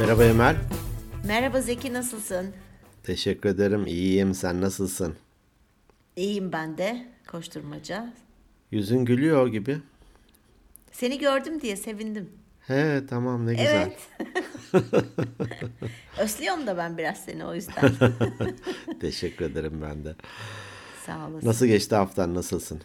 Merhaba Emel. Merhaba Zeki nasılsın? Teşekkür ederim. İyiyim. Sen nasılsın? İyiyim ben de. Koşturmaca. Yüzün gülüyor gibi. Seni gördüm diye sevindim. He tamam ne güzel. Evet. Özlüyorum da ben biraz seni o yüzden. Teşekkür ederim ben de. Sağ olasın. Nasıl geçti haftan? Nasılsın?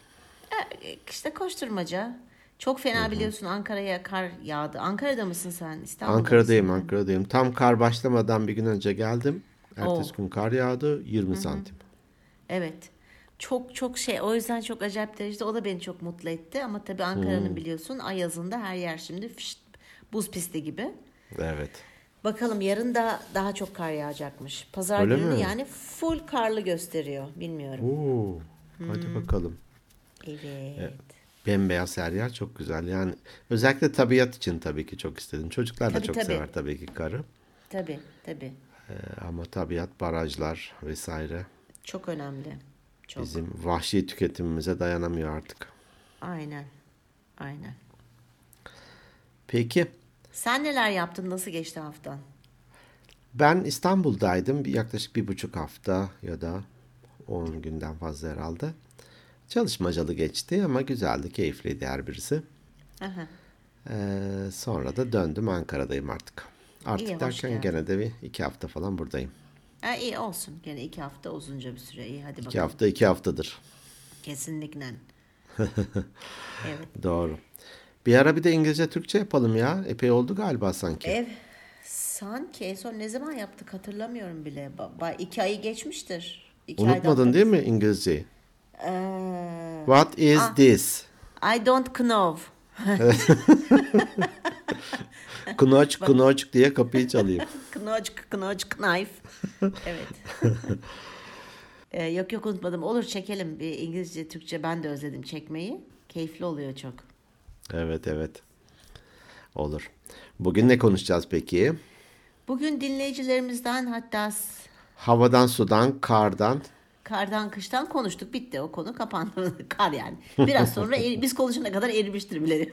E, İşte koşturmaca. Çok fena biliyorsun Ankara'ya kar yağdı. Ankara'da mısın sen? İstanbul'da Ankara'dayım, mısın? Ankara'dayım. Tam kar başlamadan bir gün önce geldim. Ertesi gün kar yağdı 20 santim. Evet. Çok çok şey o yüzden çok acayip derecede o da beni çok mutlu etti ama tabii Ankara'nın Hmm. biliyorsun ay yazında her yer şimdi fişt, buz pisti gibi. Evet. Bakalım yarın da daha çok kar yağacakmış. Pazar Öyle günü mi? yani full karlı gösteriyor. Bilmiyorum. Oo. Hadi bakalım. Evet. Bembeyaz her yer çok güzel. Yani özellikle tabiat için tabii ki çok istedim. Çocuklar da Tabii, çok tabii. sever tabii ki karı. Tabii tabii. Ee, ama tabiat, barajlar vesaire Çok önemli. Çok. bizim vahşi tüketimimize dayanamıyor artık. Aynen. Aynen. Peki Sen neler yaptın? Nasıl geçti haftan? ben İstanbul'daydım yaklaşık bir buçuk hafta ya da 10 günden fazla herhalde. Çalışmacalı geçti ama güzeldi, keyifliydi her birisi. Aha. Ee, sonra da döndüm Ankara'dayım artık. Artık İyi, derken gene de bir iki hafta falan buradayım. Ha, iyi olsun. Gene iki hafta uzunca bir süre. İyi hadi İki bakalım. hafta iki haftadır. Kesinlikle. evet. Doğru. Bir ara bir de İngilizce Türkçe yapalım ya. Epey oldu galiba sanki. Ev sanki en son ne zaman yaptık hatırlamıyorum bile. Ba- iki ayı geçmiştir. İki Unutmadın değil mi İngilizceyi? Ee, What is Ah. this? I don't know. Knoç knoç diye kapıyı çalayım. Knoç, knoç, knife. evet. Ee, yok yok unutmadım. Olur çekelim bir İngilizce, Türkçe. Ben de özledim çekmeyi. Keyifli oluyor çok. Evet evet. Olur. Bugün ne konuşacağız peki? Bugün dinleyicilerimizden hatta Havadan, sudan, kardan. Kardan kıştan konuştuk. Bitti o konu kapandı. Kar yani. Biraz sonra eri- biz konuşana kadar erimiştir bile.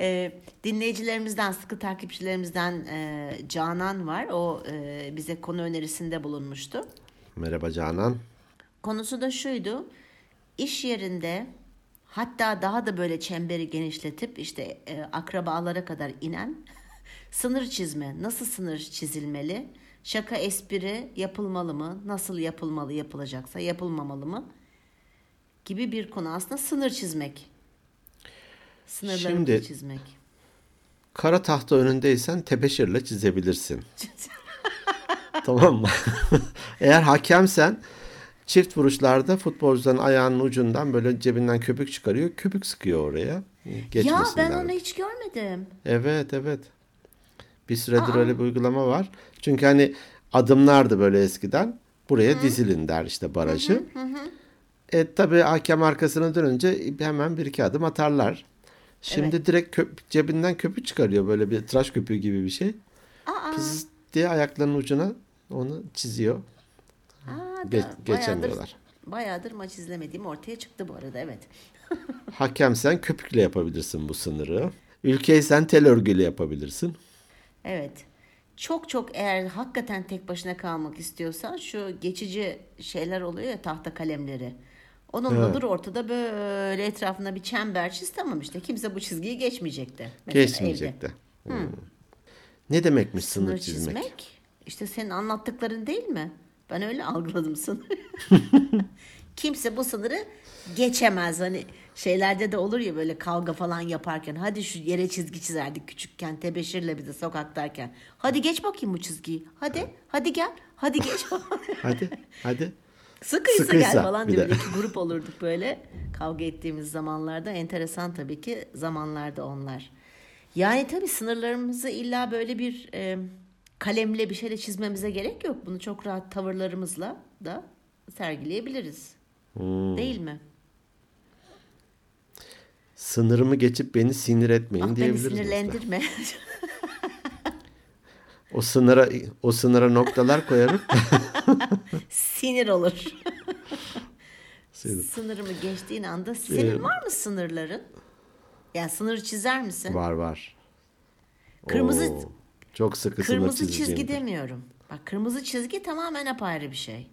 Ee, dinleyicilerimizden, sıkı takipçilerimizden e, Canan var. O e, bize konu önerisinde bulunmuştu. Merhaba Canan. Konusu da şuydu. İş yerinde hatta daha da böyle çemberi genişletip işte e, akrabalara kadar inen sınır çizme. Nasıl sınır çizilmeli? Şaka espri yapılmalı mı? Nasıl yapılmalı yapılacaksa yapılmamalı mı? Gibi bir konu aslında sınır çizmek. Sınırlarını Şimdi- çizmek. Kara tahta önündeysen tebeşirle çizebilirsin. tamam mı? Eğer hakemsen çift vuruşlarda futbolcuların ayağının ucundan böyle cebinden köpük çıkarıyor. Köpük sıkıyor oraya. Ya ben onu hiç görmedim. Evet evet. Bir süredir öyle bir uygulama var. Çünkü hani adımlardı böyle eskiden. Buraya dizilin der işte barajı. E tabi hakem arkasına dönünce hemen bir iki adım atarlar. Şimdi direkt köp- cebinden köpük çıkarıyor böyle bir tıraş köpüğü gibi bir şey. Pız diye ayaklarının ucuna onu çiziyor. Aa, Ge- da- geçemiyorlar. Bayağıdır, bayağıdır maç izlemediğim ortaya çıktı bu arada evet. Hakemsen köpükle yapabilirsin bu sınırı. Ülkeysen tel örgüyle yapabilirsin. Evet. Çok çok eğer hakikaten tek başına kalmak istiyorsan şu geçici şeyler oluyor ya tahta kalemleri. Onunla Evet. dur ortada böyle etrafına bir çember çiz tamam işte kimse bu çizgiyi geçmeyecekti. Mesela Geçmeyecek evde. de. Hmm. Ne demekmiş sınır, Sınır çizmek? çizmek işte senin anlattıkların değil mi? Ben öyle algıladım sınırı. kimse bu sınırı geçemez. Hani şeylerde de olur ya böyle kavga falan yaparken hadi şu yere çizgi çizerdik küçükken tebeşirle bir de sokaktayken. Hadi geç bakayım bu çizgiyi. Hadi hadi gel. Hadi geç. Hadi, hadi. Sıkıysa, Sıkıysa gel falan diye bir iki grup olurduk böyle kavga ettiğimiz zamanlarda. Enteresan tabii ki zamanlarda onlar. Yani tabii sınırlarımızı illa böyle bir e, kalemle bir şeyle çizmemize gerek yok. Bunu çok rahat tavırlarımızla da sergileyebiliriz. Hmm. Değil mi? Sınırımı geçip beni sinir etmeyin Ah beni diyebiliriz. mesela. sinirlendirme. O sınıra o sınıra noktalar koyarım. Sinir olur. Sinir. Sınırımı geçtiğin anda senin var mı sınırların? Yani sınır çizer misin? var var. Kırmızı Oo. Çok sıkı sınır Kırmızı çizgi çizeceğimdir. demiyorum. Bak kırmızı çizgi tamamen apayrı bir şey.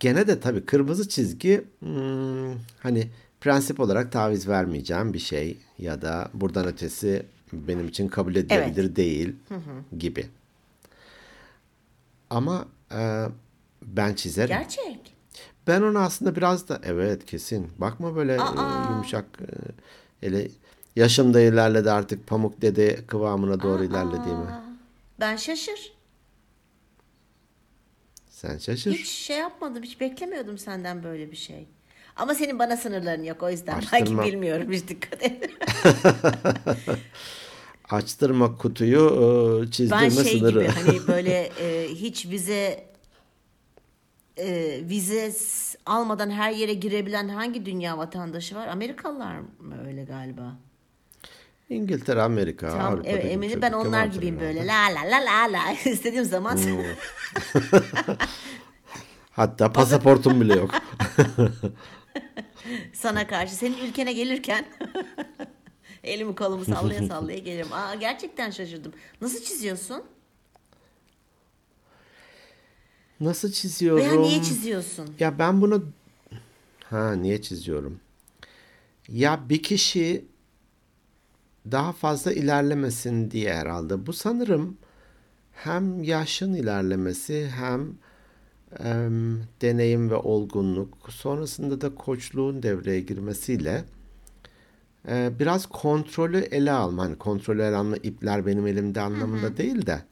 Gene de tabii kırmızı çizgi hmm, hani prensip olarak taviz vermeyeceğim bir şey ya da buradan ötesi benim için kabul edilebilir değil gibi. Ama e, ben çizerim. Gerçek. Ben onu aslında biraz da evet kesin. Bakma böyle e, Aa. yumuşak e, ele yaşım da ilerledi artık pamuk dede kıvamına doğru ilerlediğimi. Ben şaşır. Sen şaşır. Hiç şey yapmadım. Hiç beklemiyordum senden böyle bir şey. Ama senin bana sınırların yok o yüzden. Açtırma. Belki bilmiyorum hiç dikkat et. Açtırma kutuyu e, çizdirme Ben şey sınırı. gibi hani böyle e, hiç vize e, vize almadan her yere girebilen hangi dünya vatandaşı var? Amerikalılar mı öyle galiba? İngiltere, Amerika, Tam Avrupa'daki evet, eminim birçok ben onlar gibiyim böyle la la la la la istediğim zaman. Hatta pasaportum bile yok. sana karşı senin ülkene gelirken elimi kolumu sallaya sallaya gelirim. Aa gerçekten şaşırdım. Nasıl çiziyorsun? Nasıl çiziyorum? Veya niye çiziyorsun? Ya ben bunu ha niye çiziyorum? Ya bir kişi daha fazla ilerlemesin diye herhalde. Bu sanırım hem yaşın ilerlemesi hem em, deneyim ve olgunluk sonrasında da koçluğun devreye girmesiyle e, biraz kontrolü ele alma. Hani kontrolü ele alma ipler benim elimde anlamında değil de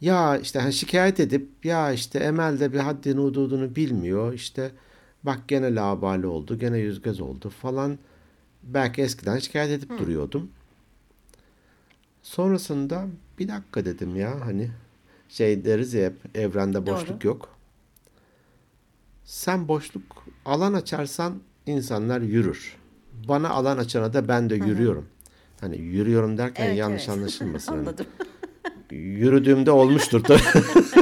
ya işte hani şikayet edip ya işte Emel de bir haddini hududunu bilmiyor işte bak gene labali oldu gene yüz göz oldu falan belki eskiden şikayet edip duruyordum. Sonrasında bir dakika dedim ya hani şey deriz ya hep evrende boşluk Doğru. yok. Sen boşluk alan açarsan insanlar yürür. Bana alan açana da ben de yürüyorum. Hani yürüyorum derken Evet, yanlış evet. anlaşılmasın. Hani Anladım. Yürüdüğümde olmuştur tabii.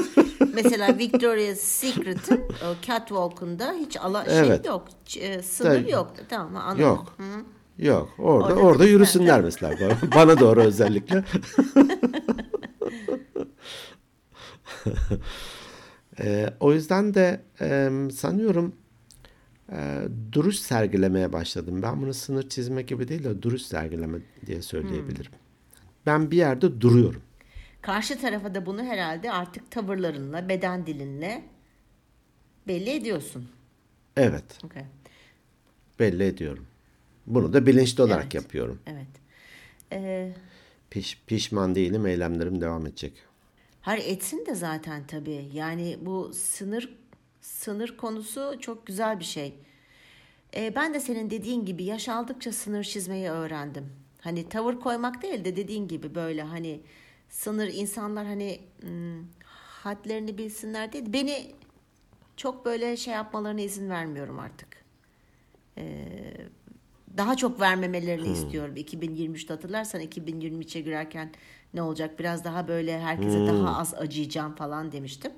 Mesela Victoria's Secret'ın o catwalk'unda hiç ala Evet. şey yok. e, sınır Tabii. yok. Tamam anladım. Yok. Yok. Orada Orada orada, yürüsünler mesela. Bana- doğru özellikle. Ee, o yüzden de e, sanıyorum e, duruş sergilemeye başladım. Ben bunu sınır çizme gibi değil de duruş sergileme diye söyleyebilirim. Ben bir yerde duruyorum. Karşı tarafa da bunu herhalde artık tavırlarınla, beden dilinle belli ediyorsun. Evet, Okay. belli ediyorum. Bunu da bilinçli olarak Evet. yapıyorum. Evet. Ee, Piş, pişman değilim, eylemlerim devam edecek. hayır etsin de zaten tabii. Yani bu sınır sınır konusu çok güzel bir şey. Ee, ben de senin dediğin gibi yaş aldıkça sınır çizmeyi öğrendim. Hani tavır koymak değil de dediğin gibi böyle hani sınır insanlar hani hmm, hadlerini bilsinler değil. Beni çok böyle şey yapmalarına izin vermiyorum artık. Ee, daha çok vermemelerini istiyorum. 2023'te hatırlarsan 2023'e girerken ne olacak? Biraz daha böyle herkese daha az acıyacağım falan demiştim.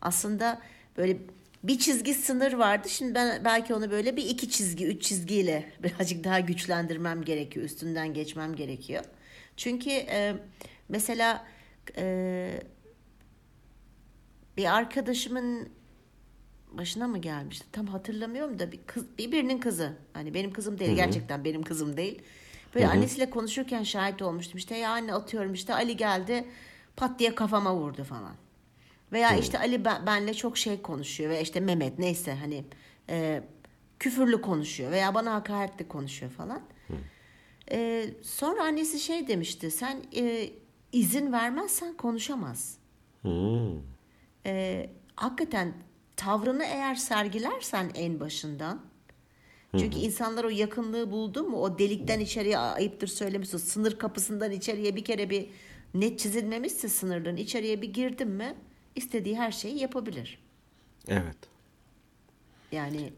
Aslında böyle bir çizgi sınır vardı. Şimdi ben belki onu böyle bir iki çizgi, üç çizgiyle birazcık daha güçlendirmem gerekiyor. Üstünden geçmem gerekiyor. Çünkü e, mesela e, bir arkadaşımın başına mı gelmişti? Tam hatırlamıyorum da bir kız, bir birinin kızı. Hani benim kızım değil gerçekten benim kızım değil. Böyle annesiyle konuşurken şahit olmuştum. İşte ya anne atıyorum işte Ali geldi pat diye kafama vurdu falan. Veya işte Ali ben, benle çok şey konuşuyor veya işte Mehmet neyse hani e, küfürlü konuşuyor veya bana hakaretli konuşuyor falan. E, sonra annesi şey demişti sen e, izin vermezsen konuşamaz. Hmm. E, hakikaten tavrını eğer sergilersen en başından çünkü insanlar o yakınlığı buldu mu o delikten içeriye ayıptır söylemişsin sınır kapısından içeriye bir kere bir net çizilmemişse sınırların içeriye bir girdin mi istediği her şeyi yapabilir. Evet. Yani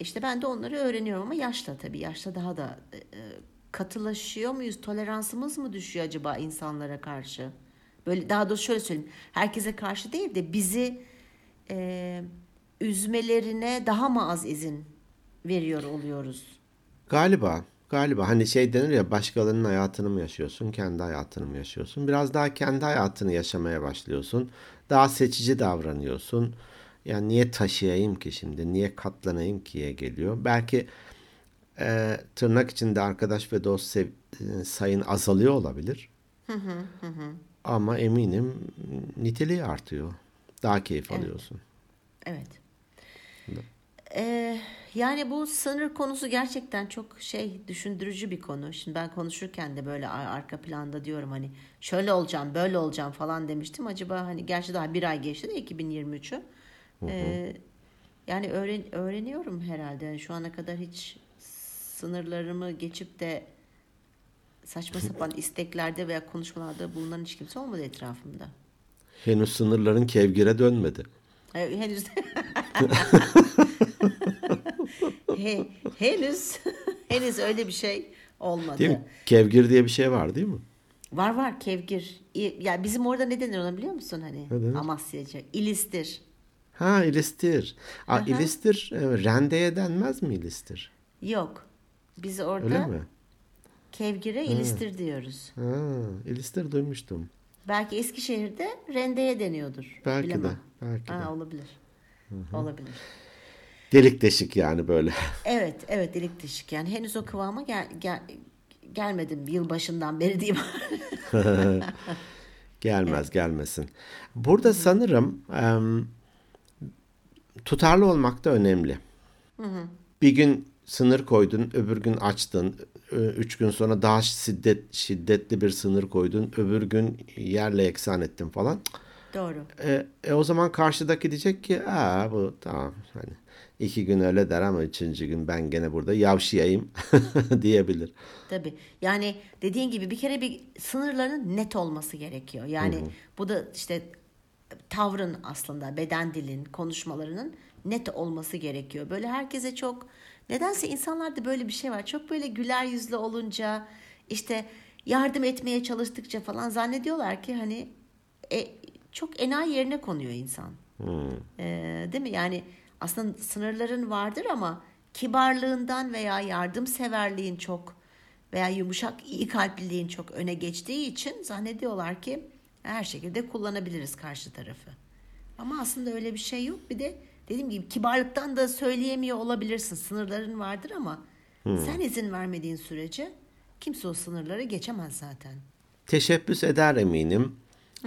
işte ben de onları öğreniyorum ama yaşla tabii. Yaşla daha da e, e, katılaşıyor muyuz? Toleransımız mı düşüyor acaba insanlara karşı? Böyle daha doğrusu şöyle söyleyeyim. Herkese karşı değil de bizi e, üzmelerine daha mı az izin veriyor oluyoruz? Galiba Galiba hani şey denir ya başkalarının hayatını mı yaşıyorsun, kendi hayatını mı yaşıyorsun? Biraz daha kendi hayatını yaşamaya başlıyorsun. Daha seçici davranıyorsun. Yani niye taşıyayım ki şimdi? Niye katlanayım ki'ye geliyor. Belki e, tırnak içinde arkadaş ve dost sev, e, sayın azalıyor olabilir. Ama eminim niteliği artıyor. Daha keyif alıyorsun. Evet. Ee, yani bu sınır konusu gerçekten çok şey düşündürücü bir konu. Şimdi ben konuşurken de böyle ar- arka planda diyorum hani şöyle olacağım böyle olacağım falan demiştim. Acaba hani gerçi daha bir ay geçti de 2023'ü. Ee, yani öğren öğreniyorum herhalde. Yani şu ana kadar hiç sınırlarımı geçip de saçma sapan isteklerde veya konuşmalarda bulunan hiç kimse olmadı etrafımda. Henüz sınırların kevgire dönmedi. Ee, Henüz He- henüz henüz öyle bir şey olmadı. Değil mi? Kevgir diye bir şey var değil mi? Var var kevgir. Ya bizim orada ne denir ona biliyor musun hani? Denir? Amasyaca. İlistir. Ha ilistir. Aa, ilistir e, rendeye denmez mi ilistir? Yok. Biz orada Öyle mi? kevgire ilistir diyoruz. Ha, ilistir duymuştum. Belki Eskişehir'de rendeye deniyordur. Belki Bilemem. de. Belki Ha, de. olabilir. Olabilir. Delik deşik yani böyle. Evet, evet delik deşik. Yani henüz o kıvama gel, gel, gelmedim yılbaşından beri diyeyim. Gelmez gelmesin. Burada sanırım em, tutarlı olmak da önemli. Bir gün sınır koydun, öbür gün açtın. Üç gün sonra daha şiddet şiddetli bir sınır koydun. Öbür gün yerle eksan ettin falan. Doğru. E, e, o zaman karşıdaki diyecek ki Aa, bu tamam hani iki gün öyle der ama üçüncü gün ben gene burada yavşayayım diyebilir. Tabii. Yani dediğin gibi bir kere bir sınırların net olması gerekiyor. Yani bu da işte tavrın aslında beden dilin, konuşmalarının net olması gerekiyor. Böyle herkese çok nedense insanlarda böyle bir şey var. Çok böyle güler yüzlü olunca işte yardım etmeye çalıştıkça falan zannediyorlar ki hani e, çok enayi yerine konuyor insan. Ee, değil mi? Yani aslında sınırların vardır ama kibarlığından veya yardımseverliğin çok veya yumuşak iyi kalpliliğin çok öne geçtiği için zannediyorlar ki her şekilde kullanabiliriz karşı tarafı. Ama aslında öyle bir şey yok. Bir de dediğim gibi kibarlıktan da söyleyemiyor olabilirsin. Sınırların vardır ama sen izin vermediğin sürece kimse o sınırları geçemez zaten. Teşebbüs eder eminim.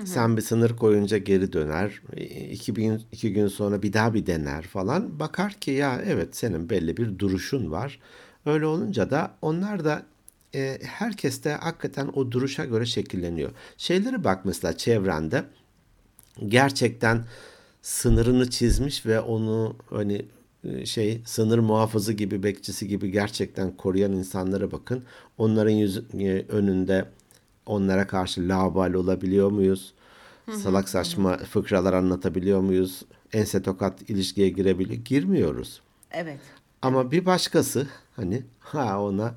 Sen bir sınır koyunca geri döner. E, İki, bin, iki gün sonra bir daha bir dener falan. Bakar ki ya evet senin belli bir duruşun var. Öyle olunca da onlar da e, herkes de hakikaten o duruşa göre şekilleniyor. Şeyleri bak mesela çevrende gerçekten sınırını çizmiş ve onu hani e, şey sınır muhafızı gibi bekçisi gibi gerçekten koruyan insanlara bakın. Onların yüz, e, önünde onlara karşı laubal olabiliyor muyuz? Salak saçma fıkralar anlatabiliyor muyuz? Ense tokat ilişkiye girebiliyor. Girmiyoruz. Evet. Ama bir başkası hani ha ona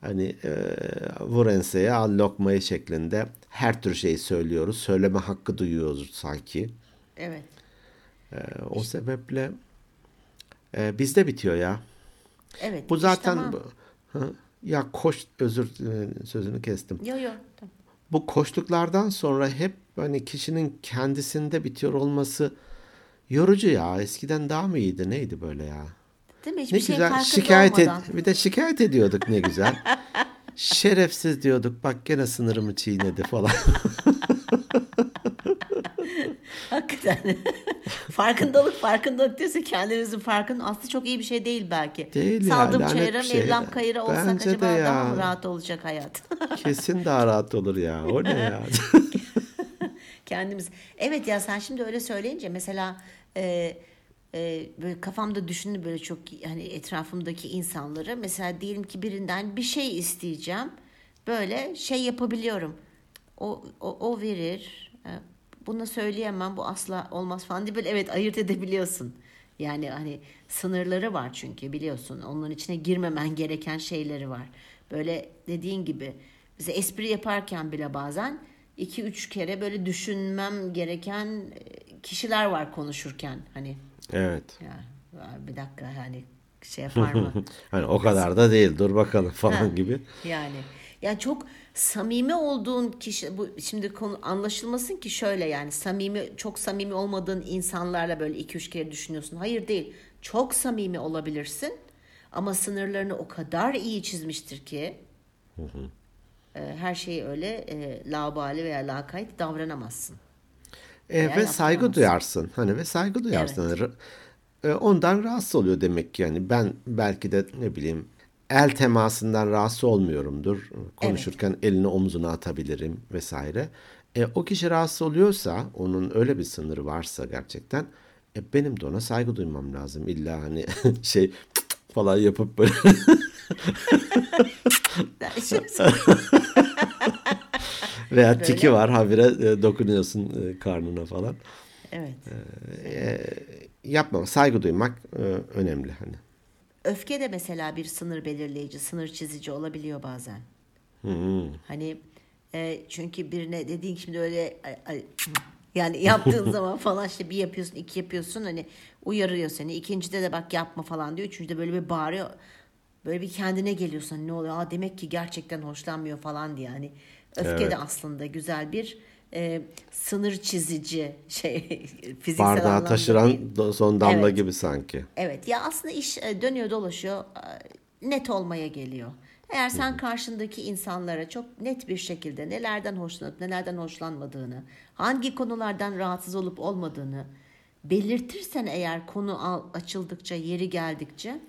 hani e, vur enseye al lokmayı şeklinde her tür şeyi söylüyoruz. Söyleme hakkı duyuyoruz sanki. Evet. E, o sebeple e, bizde bitiyor ya. Evet. Bu zaten tamam. Hı, ya koş özür e, sözünü kestim. Yo yo. Tamam. Bu koştuklardan sonra hep hani kişinin kendisinde bitiyor olması yorucu ya. Eskiden daha mı iyiydi? Neydi böyle ya? Değil mi? Hiçbir Ne şeyin güzel şikayet et, olmadan. bir de şikayet ediyorduk ne güzel. Şerefsiz diyorduk. Bak gene sınırımı çiğnedi falan. Hakikaten. Farkındalık farkındalık diyorsa kendimizin farkında aslında çok iyi bir şey değil belki. Değil ya, Saldım lanet çayıra şey Mevlam ya. kayıra olsak Bence acaba daha ya. mı rahat olacak hayat? Kesin daha rahat olur ya. O ne ya? Kendimiz. Evet ya sen şimdi öyle söyleyince mesela e, e, böyle kafamda düşündüm böyle çok hani etrafımdaki insanları mesela diyelim ki birinden bir şey isteyeceğim. Böyle şey yapabiliyorum. O, o, o verir. Bunu söyleyemem bu asla olmaz falan diye böyle evet ayırt edebiliyorsun. Yani hani sınırları var çünkü biliyorsun. Onun içine girmemen gereken şeyleri var. Böyle dediğin gibi bize espri yaparken bile bazen iki üç kere böyle düşünmem gereken e, kişiler var konuşurken. Hani Evet. ya bir dakika hani şey yapar mı? Hani o kadar da değil dur bakalım falan gibi. Yani yani çok samimi olduğun kişi bu şimdi konu anlaşılmasın ki şöyle yani samimi çok samimi olmadığın insanlarla böyle iki üç kere düşünüyorsun. Hayır değil. Çok samimi olabilirsin ama sınırlarını o kadar iyi çizmiştir ki e, her şeyi öyle e, laubali veya lakayt davranamazsın. E, Veya ve saygı duyarsın. Hani ve saygı duyarsın. Hani ra- e, ondan rahatsız oluyor demek ki yani. Ben belki de ne bileyim el temasından rahatsız olmuyorumdur. Konuşurken elini omzuna atabilirim vesaire. E, o kişi rahatsız oluyorsa, onun öyle bir sınırı varsa gerçekten e, benim de ona saygı duymam lazım. İlla hani şey falan yapıp böyle veya tiki var habire e, dokunuyorsun e, karnına falan. evet. Yapmam. Saygı duymak e, önemli hani. Öfke de mesela bir sınır belirleyici, sınır çizici olabiliyor bazen. Hani e, çünkü birine dediğin şimdi öyle ay- ay- yani yaptığın zaman falan işte bir yapıyorsun, iki yapıyorsun hani uyarıyor seni. İkincide de bak yapma falan diyor. Üçüncüde böyle bir bağırıyor. Böyle bir kendine geliyorsun. Hani ne oluyor? Aa, demek ki gerçekten hoşlanmıyor falan diye. Hani öfke Evet. de aslında güzel bir e, sınır çizici şey fiziksel Bardağı anlamda taşıran değil. son damla Evet. gibi sanki. Evet ya aslında iş e, dönüyor dolaşıyor e, net olmaya geliyor. Eğer sen karşındaki insanlara çok net bir şekilde nelerden hoşlanıp nelerden hoşlanmadığını, hangi konulardan rahatsız olup olmadığını belirtirsen eğer konu al- açıldıkça, yeri geldikçe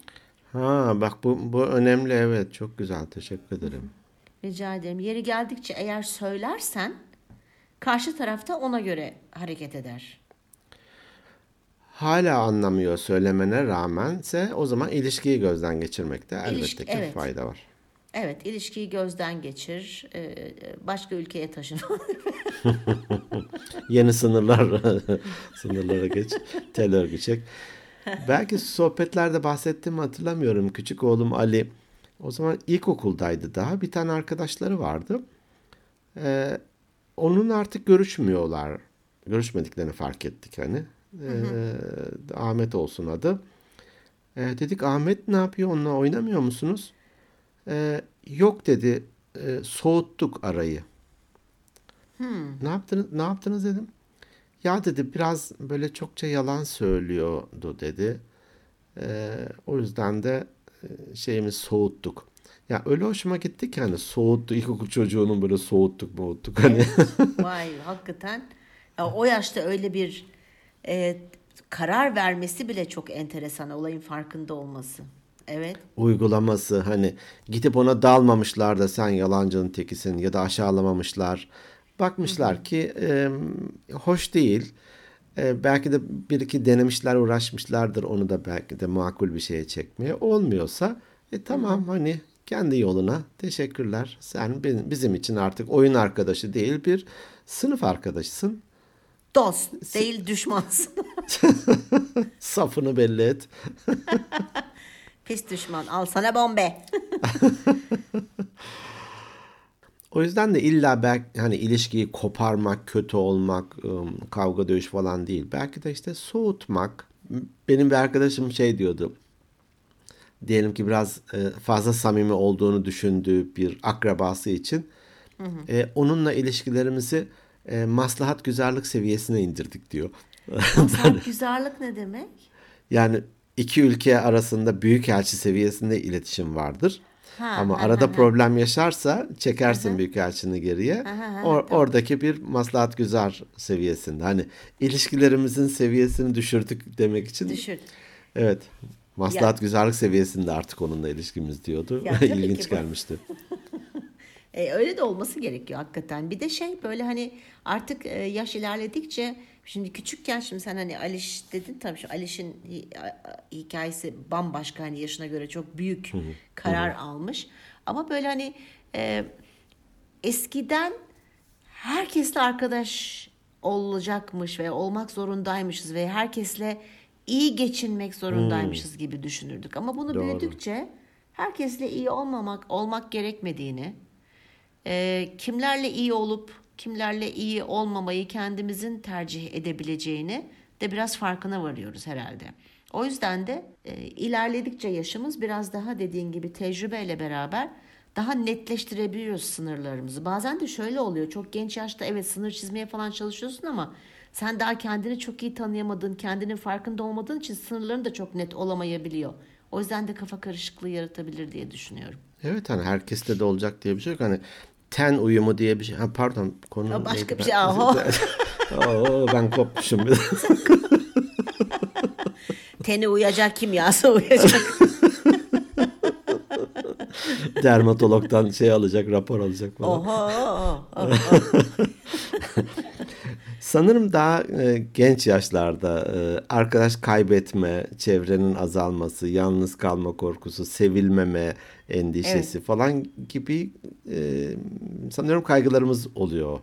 Ha bak bu bu önemli evet çok güzel teşekkür ederim. rica ederim. Yeri geldikçe eğer söylersen karşı tarafta ona göre hareket eder. Hala anlamıyor söylemene rağmense o zaman ilişkiyi gözden geçirmekte elbette İlişki- ki evet. fayda var. Evet, ilişkiyi gözden geçir, e, başka ülkeye taşın. Yeni sınırlar sınırlara geç tel örgü çek. Belki sohbetlerde bahsettiğimi hatırlamıyorum. Küçük oğlum Ali o zaman ilkokuldaydı daha. Bir tane arkadaşları vardı. Ee, onun artık görüşmüyorlar. Görüşmediklerini fark ettik hani. Ee, Ahmet olsun adı. Ee, dedik Ahmet ne yapıyor? Onunla oynamıyor musunuz? Ee, yok dedi. Ee, soğuttuk arayı. Ne yaptınız? Ne yaptınız dedim. Ya dedi biraz böyle çokça yalan söylüyordu dedi. Ee, o yüzden de e, şeyimiz soğuttuk. Ya öyle hoşuma gitti ki hani soğuttu ilkokul çocuğunun böyle soğuttuk soğuttuk hani. Vay hakikaten. Ya, o yaşta öyle bir e, karar vermesi bile çok enteresan. Olayın farkında olması. Evet. uygulaması hani gidip ona dalmamışlar da sen yalancının tekisin ya da aşağılamamışlar. Bakmışlar ki e, hoş değil. E, belki de bir iki denemişler uğraşmışlardır onu da belki de makul bir şeye çekmeye. Olmuyorsa e tamam hani kendi yoluna teşekkürler. Sen bizim için artık oyun arkadaşı değil bir sınıf arkadaşısın. Dost değil düşmansın. Safını belli et. Pis düşman. Al sana bombe. O yüzden de illa belki hani ilişkiyi koparmak, kötü olmak, ım, kavga dövüş falan değil. Belki de işte soğutmak. Benim bir arkadaşım şey diyordu. Diyelim ki biraz e, fazla samimi olduğunu düşündüğü bir akrabası için e, onunla ilişkilerimizi e, maslahat güzellik seviyesine indirdik diyor. Sen güzellik ne demek? Yani iki ülke arasında büyükelçi seviyesinde iletişim vardır. Ha, Ama ha, arada ha, ha. problem yaşarsa çekersin büyükelçini geriye. Or- oradaki bir maslahat güzel seviyesinde. Hani ilişkilerimizin seviyesini düşürdük demek için. Düşür. Evet. Maslahat güzellik seviyesinde artık onunla ilişkimiz diyordu. Ya tabii İlginç gelmişti. E, öyle de olması gerekiyor hakikaten. Bir de şey böyle hani artık e, yaş ilerledikçe şimdi küçükken şimdi sen hani Aliş dedin tabii şu Aliş'in hikayesi bambaşka hani yaşına göre çok büyük karar almış. Ama böyle hani e, eskiden herkesle arkadaş olacakmış ve olmak zorundaymışız ve herkesle iyi geçinmek zorundaymışız gibi düşünürdük. Ama bunu Doğru. büyüdükçe herkesle iyi olmamak olmak gerekmediğini, e, kimlerle iyi olup kimlerle iyi olmamayı kendimizin tercih edebileceğini de biraz farkına varıyoruz herhalde. O yüzden de e, ilerledikçe yaşımız biraz daha dediğin gibi tecrübeyle beraber daha netleştirebiliyoruz sınırlarımızı. Bazen de şöyle oluyor. Çok genç yaşta evet sınır çizmeye falan çalışıyorsun ama sen daha kendini çok iyi tanıyamadığın, kendinin farkında olmadığın için sınırların da çok net olamayabiliyor. O yüzden de kafa karışıklığı yaratabilir diye düşünüyorum. Evet hani herkeste de olacak diye bir şey yok. Hani ten uyumu diye bir şey. Ha, pardon konu O başka neydi? bir şey. Aho. Oo, ben kopmuşum biraz. Teni uyacak, kimyası uyacak. Dermatologdan şey alacak, rapor alacak falan. Oho. oho. Sanırım daha e, genç yaşlarda e, arkadaş kaybetme, çevrenin azalması, yalnız kalma korkusu, sevilmeme endişesi falan gibi e, sanıyorum kaygılarımız oluyor.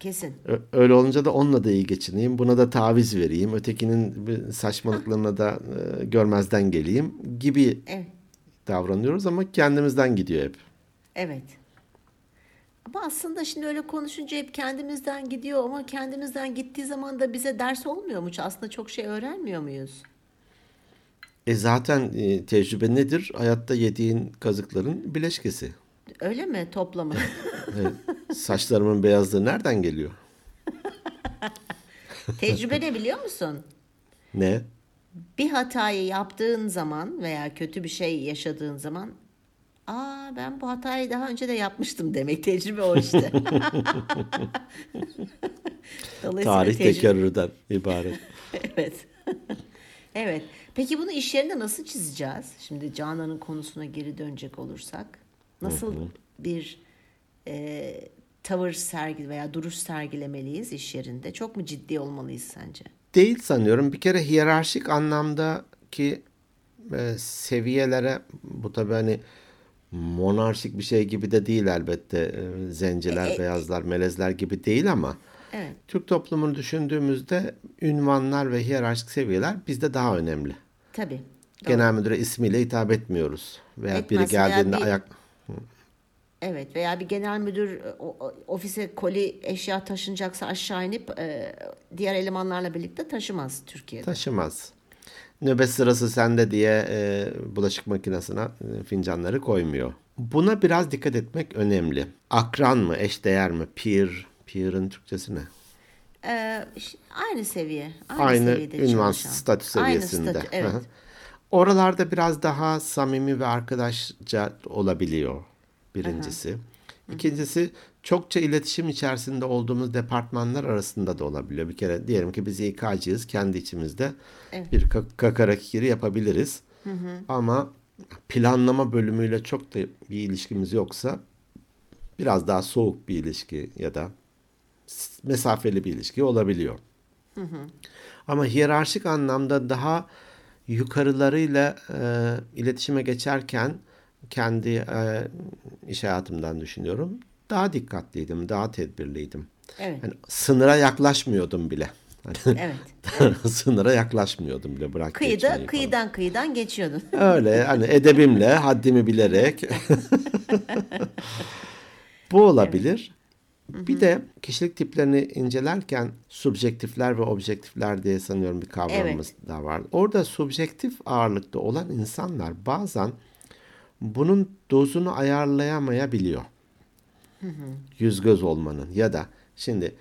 Kesin. Öyle olunca da onunla da iyi geçineyim, buna da taviz vereyim, ötekinin saçmalıklarına da e, görmezden geleyim gibi Evet. davranıyoruz ama kendimizden gidiyor hep. Evet. Ama aslında şimdi öyle konuşunca hep kendimizden gidiyor ama kendimizden gittiği zaman da bize ders olmuyor mu? Aslında çok şey öğrenmiyor muyuz? E zaten e, tecrübe nedir? Hayatta yediğin kazıkların bileşkesi. Öyle mi toplamı? E, saçlarımın beyazlığı nereden geliyor? Tecrübe ne biliyor musun? Ne? Bir hatayı yaptığın zaman veya kötü bir şey yaşadığın zaman Aa ben bu hatayı daha önce de yapmıştım demek. Tecrübe o işte. Tarih tecrübe- tekerrürden ibaret. Evet. evet. Peki bunu iş yerinde nasıl çizeceğiz? Şimdi Canan'ın konusuna geri dönecek olursak. Nasıl bir e, tavır sergi veya duruş sergilemeliyiz iş yerinde? Çok mu ciddi olmalıyız sence? Değil sanıyorum. Bir kere hiyerarşik anlamdaki e, seviyelere bu tabii hani monarşik bir şey gibi de değil elbette. E, zenciler, E, e, beyazlar, melezler gibi değil ama Evet. Türk toplumunu düşündüğümüzde ünvanlar ve hiyerarşik seviyeler bizde daha önemli. Tabii. Doğru. Genel müdüre ismiyle hitap etmiyoruz. Veya biri Etmez veya geldiğinde bir- ayak Evet veya bir genel müdür e, ofise koli eşya taşınacaksa aşağı inip e, diğer elemanlarla birlikte taşımaz Türkiye'de. taşımaz. Nöbet sırası sende diye e, bulaşık makinesine e, fincanları koymuyor. Buna biraz dikkat etmek önemli. Akran mı, eşdeğer mi, peer, peer'ın Türkçesi ne? Ee, aynı seviye. Aynı, Aynı seviyede ünvan çalışan. statü Aynı seviyesinde. statü, Hı evet. Oralarda biraz daha samimi ve arkadaşça olabiliyor birincisi. İkincisi çokça iletişim içerisinde olduğumuz departmanlar arasında da olabiliyor. Bir kere diyelim ki biz İK'cıyız kendi içimizde bir ka- kakara kikiri yapabiliriz. Ama planlama bölümüyle çok da bir ilişkimiz yoksa biraz daha soğuk bir ilişki ya da mesafeli bir ilişki olabiliyor. Ama hiyerarşik anlamda daha yukarılarıyla e, iletişime geçerken kendi e, iş hayatımdan düşünüyorum. Daha dikkatliydim, daha tedbirliydim. Evet. Yani sınıra yaklaşmıyordum bile. Hani Evet. sınıra yaklaşmıyordum bile bırak Kıyıda, falan. kıyıdan kıyıdan geçiyordun. Öyle hani edebimle, haddimi bilerek. Bu olabilir. Bir de kişilik tiplerini incelerken subjektifler ve objektifler diye sanıyorum bir kavramımız da var. Orada subjektif ağırlıkta olan insanlar bazen bunun dozunu ayarlayamayabiliyor. Yüz göz olmanın ya da şimdi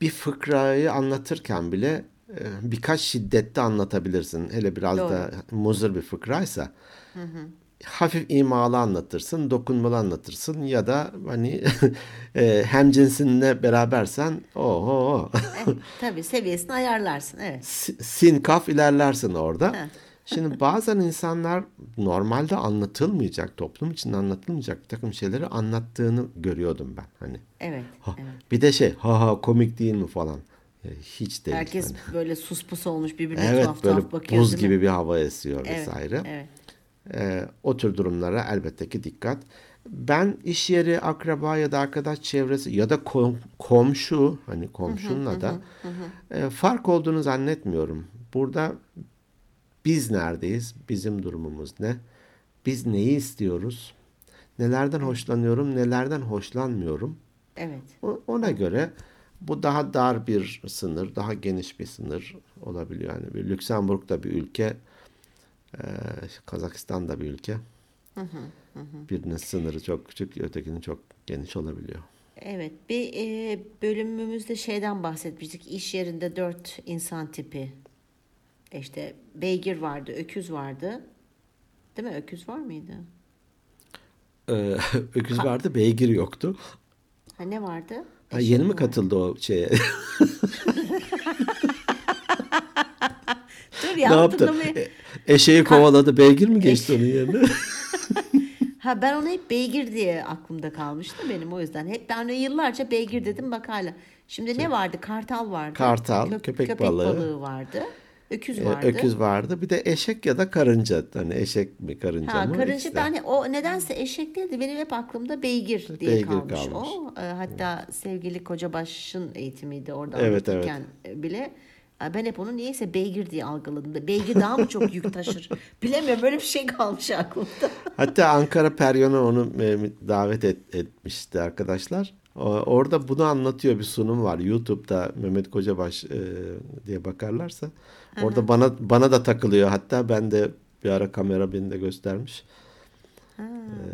bir fıkrayı anlatırken bile e, birkaç şiddette anlatabilirsin. Hele biraz Doğru. da muzır bir fıkraysa hafif imalı anlatırsın, dokunmalı anlatırsın ya da hani e, hem cinsinle berabersen oho Evet, tabii seviyesini ayarlarsın. Evet. si- sin kaf ilerlersin orada. Heh. Şimdi bazen insanlar normalde anlatılmayacak, toplum için anlatılmayacak bir takım şeyleri anlattığını görüyordum ben. Hani Evet. ha, evet. bir de şey ha ha komik değil mi falan. E, Hiç değil. Herkes Hani. böyle sus pus olmuş birbirine Evet tuhaf böyle tuhaf bakıyor. buz gibi bir hava esiyor Evet, vesaire. Evet. Ee, o tür durumlara elbette ki dikkat. Ben iş yeri, akraba ya da arkadaş çevresi ya da kom- komşu hani komşunla da e, fark olduğunu zannetmiyorum. Burada biz neredeyiz? Bizim durumumuz ne? Biz neyi istiyoruz? Nelerden hoşlanıyorum, nelerden hoşlanmıyorum? Evet. Ona göre Bu daha dar bir sınır, daha geniş bir sınır olabiliyor. Yani bir Lüksemburg da bir ülke, e, Kazakistan da bir ülke. Birinin sınırı çok küçük, ötekinin çok geniş olabiliyor. Evet, bir e, bölümümüzde şeyden bahsetmiştik. İş yerinde dört insan tipi. İşte beygir vardı, öküz vardı. Değil mi? Öküz var mıydı? Ee, öküz vardı, beygir yoktu. Ha ne vardı? Ha, yeni mi vardı? katıldı o şeye? Dur ne ya yaptı? hatırlamaya- E- Eşeği kovaladı, beygir mi geçti onun yerine? Ha ben onu hep beygir diye aklımda kalmıştı benim o yüzden. Hep ben de yıllarca beygir dedim bak hala. Şimdi ne vardı? Kartal vardı. Kartal, köpek balığı. vardı. Öküz Ee, vardı. Öküz vardı. Bir de eşek ya da karınca. Hani eşek mi karınca Ha mı? karınca İkisi de. ben o nedense eşek değildi. Benim hep aklımda beygir diye Beygir kalmış, kalmış. o. E, hatta sevgili Kocabaş'ın eğitimiydi orada Evet, anlatırken bile. e, Ben hep onu niyeyse beygir diye algıladım da. Beygir daha mı çok yük taşır? Bilemiyorum böyle bir şey kalmış aklımda. Hatta Ankara Peryon'a onu e, davet et- etmişti arkadaşlar. Orada bunu anlatıyor bir sunum var. YouTube'da Mehmet Kocabaş e, diye bakarlarsa. Orada bana bana da takılıyor. Hatta ben de bir ara kamera beni de göstermiş. Ha,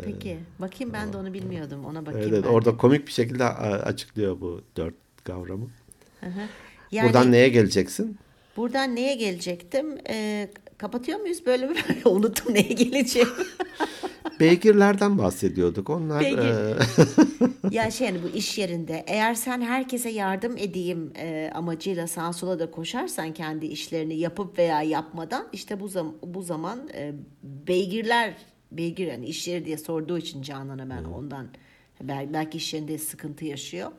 peki. Bakayım ben de onu bilmiyordum. Ona bakayım Evet, ben orada komik bir şekilde açıklıyor bu dört kavramı. Hı hı. Yani Buradan neye geleceksin? Buradan neye gelecektim? E, kapatıyor muyuz bölümü? Unuttum neye geleceğim. Beygirlerden bahsediyorduk. Onlar e, Ya şey yani bu iş yerinde eğer sen herkese yardım edeyim e, amacıyla sağa sola da koşarsan kendi işlerini yapıp veya yapmadan işte bu zaman bu zaman e, beygirler beygir yani iş yeri diye sorduğu için Canan hemen ondan belki, belki iş yerinde sıkıntı yaşıyor.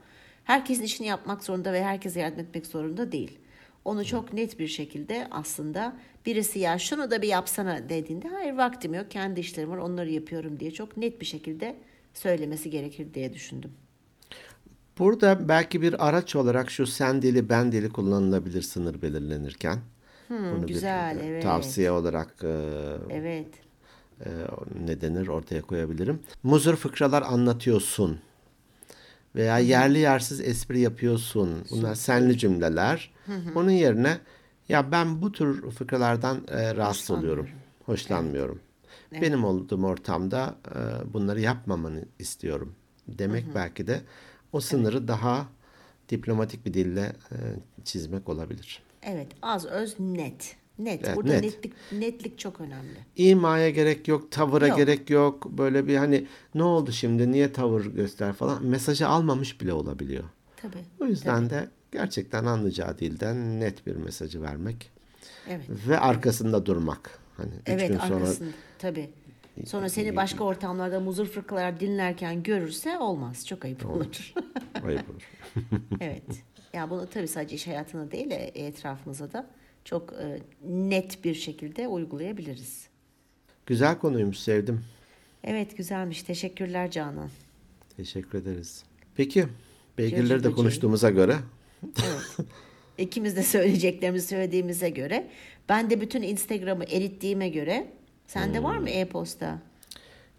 Herkesin işini yapmak zorunda ve herkese yardım etmek zorunda değil. Onu çok net bir şekilde aslında birisi ya şunu da bir yapsana dediğinde hayır vaktim yok kendi işlerim var onları yapıyorum diye çok net bir şekilde söylemesi gerekir diye düşündüm. Burada belki bir araç olarak şu sen dili ben dili kullanılabilir sınır belirlenirken. Bunu bir, güzel, e, evet. Tavsiye olarak e, Evet. e, ne denir ortaya koyabilirim. Muzur fıkralar anlatıyorsun veya yerli yersiz espri yapıyorsun. Bunlar senli cümleler. Onun yerine ya ben bu tür fıkralardan e, rahatsız oluyorum. Hoşlanmıyorum. Benim olduğum ortamda e, bunları yapmamanı istiyorum demek belki de o sınırı daha diplomatik bir dille e, çizmek olabilir. Evet. Az öz net. Net. Evet, Burada net. netlik netlik çok önemli. İmaya gerek yok, tavıra Yok. gerek yok. Böyle bir hani ne oldu şimdi, niye tavır göster falan. Mesajı almamış bile olabiliyor. Tabii. O yüzden de gerçekten anlayacağı dilden net bir mesajı vermek Evet. ve arkasında durmak. Hani Evet gün sonra arkasında. Tabii. Sonra seni başka ortamlarda muzur fırkalar dinlerken görürse olmaz. Çok ayıp olur. ayıp olur. evet. Ya bunu tabii sadece iş hayatına değil e, etrafımıza da çok e, net bir şekilde uygulayabiliriz. Güzel konuymuş, sevdim. Evet güzelmiş. Teşekkürler Canan. Teşekkür ederiz. Peki, beygirleri de konuştuğumuza göre Evet. İkimiz de söyleyeceklerimizi söylediğimize göre. Ben de bütün Instagram'ı erittiğime göre. Sende var mı e-posta? ya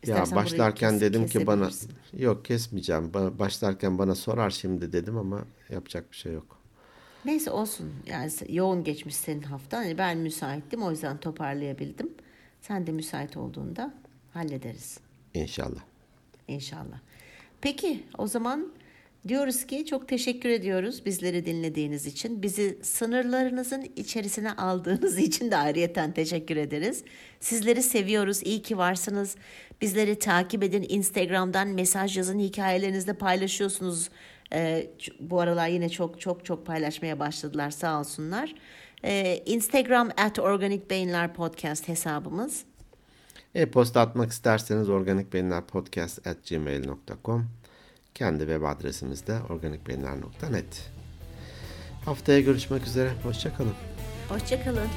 İstersen burayı başlarken kes- dedim ki bana yok kesmeyeceğim. Ba- Başlarken bana sorar şimdi dedim ama yapacak bir şey yok. Neyse olsun. Yani yoğun geçmiş senin haftan. Hani ben müsaittim o yüzden toparlayabildim. Sen de müsait olduğunda hallederiz İnşallah. inşallah. Peki o zaman diyoruz ki çok teşekkür ediyoruz bizleri dinlediğiniz için. Bizi sınırlarınızın içerisine aldığınız için de ayrıyeten teşekkür ederiz. Sizleri seviyoruz. İyi ki varsınız. Bizleri takip edin. Instagram'dan mesaj yazın. Hikayelerinizde paylaşıyorsunuz. Ç- bu aralar yine çok çok çok paylaşmaya başladılar sağ olsunlar. Ee, Instagram at Organik Beyinler Podcast hesabımız. E-posta atmak isterseniz organikbeyinlerpodcast.gmail.com Kendi web adresimiz de organikbeyinler.net Haftaya görüşmek üzere. Hoşçakalın. Hoşçakalın.